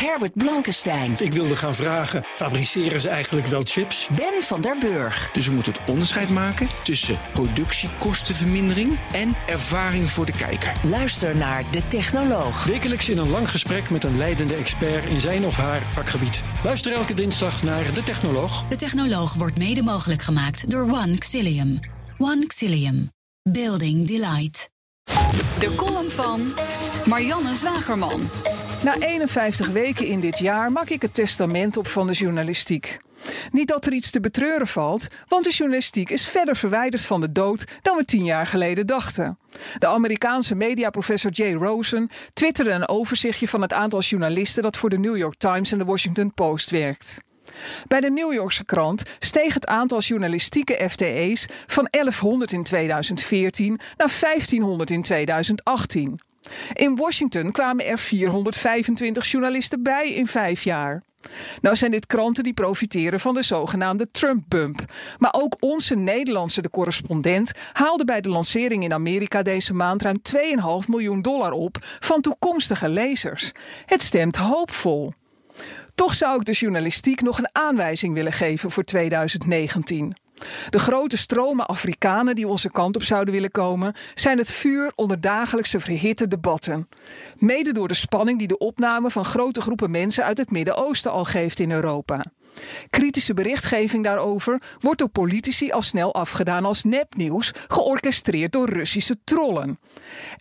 Herbert Blankenstein. Ik wilde gaan vragen, fabriceren ze eigenlijk wel chips? Ben van der Burg. Dus we moeten het onderscheid maken tussen productiekostenvermindering en ervaring voor de kijker. Luister naar De Technoloog. Wekelijks in een lang gesprek met een leidende expert in zijn of haar vakgebied. Luister elke dinsdag naar De Technoloog. De Technoloog wordt mede mogelijk gemaakt door One Xilium. One Xilium. Building Delight. De column van Marianne Zwagerman. Na 51 weken in dit jaar maak ik het testament op van de journalistiek. Niet dat er iets te betreuren valt, want de journalistiek is verder verwijderd van de dood dan we tien jaar geleden dachten. De Amerikaanse mediaprofessor Jay Rosen twitterde een overzichtje van het aantal journalisten dat voor de New York Times en de Washington Post werkt. Bij de New Yorkse krant steeg het aantal journalistieke FTE's van 1100 in 2014 naar 1500 in 2018. In Washington kwamen er 425 journalisten bij in vijf jaar. Nou zijn dit kranten die profiteren van de zogenaamde Trump-bump. Maar ook onze Nederlandse de correspondent haalde bij de lancering in Amerika deze maand ruim 2,5 miljoen dollar op van toekomstige lezers. Het stemt hoopvol. Toch zou ik de journalistiek nog een aanwijzing willen geven voor 2019. De grote stromen Afrikanen die onze kant op zouden willen komen, zijn het vuur onder dagelijkse verhitte debatten. Mede door de spanning die de opname van grote groepen mensen uit het Midden-Oosten al geeft in Europa. Kritische berichtgeving daarover wordt door politici al snel afgedaan als nepnieuws, georchestreerd door Russische trollen.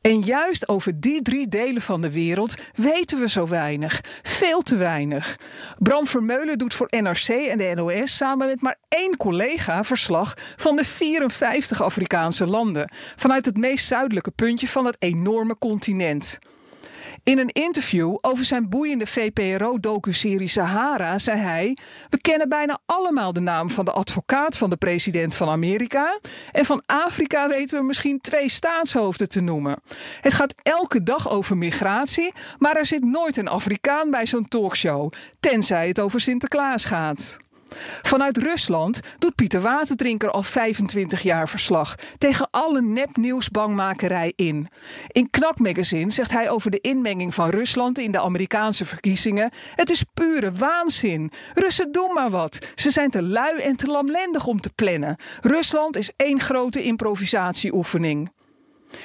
En juist over die drie delen van de wereld weten we zo weinig, veel te weinig. Bram Vermeulen doet voor NRC en de NOS samen met maar één collega verslag van de 54 Afrikaanse landen, vanuit het meest zuidelijke puntje van het enorme continent. In een interview over zijn boeiende VPRO-docuserie Sahara zei hij: We kennen bijna allemaal de naam van de advocaat van de president van Amerika. En van Afrika weten we misschien twee staatshoofden te noemen. Het gaat elke dag over migratie, maar er zit nooit een Afrikaan bij zo'n talkshow, tenzij het over Sinterklaas gaat. Vanuit Rusland doet Pieter Waterdrinker al 25 jaar verslag tegen alle nepnieuwsbangmakerij in. In Knak Magazine zegt hij over de inmenging van Rusland in de Amerikaanse verkiezingen: Het is pure waanzin. Russen doen maar wat. Ze zijn te lui en te lamlendig om te plannen. Rusland is één grote improvisatieoefening.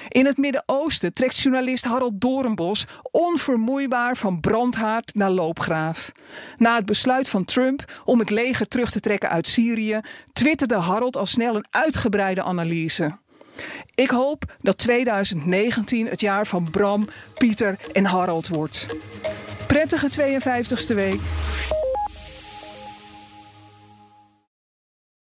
In het Midden-Oosten trekt journalist Harold Doornbos onvermoeibaar van brandhaard naar loopgraaf. Na het besluit van Trump om het leger terug te trekken uit Syrië, twitterde Harold al snel een uitgebreide analyse. Ik hoop dat 2019 het jaar van Bram, Pieter en Harold wordt. Prettige 52e week.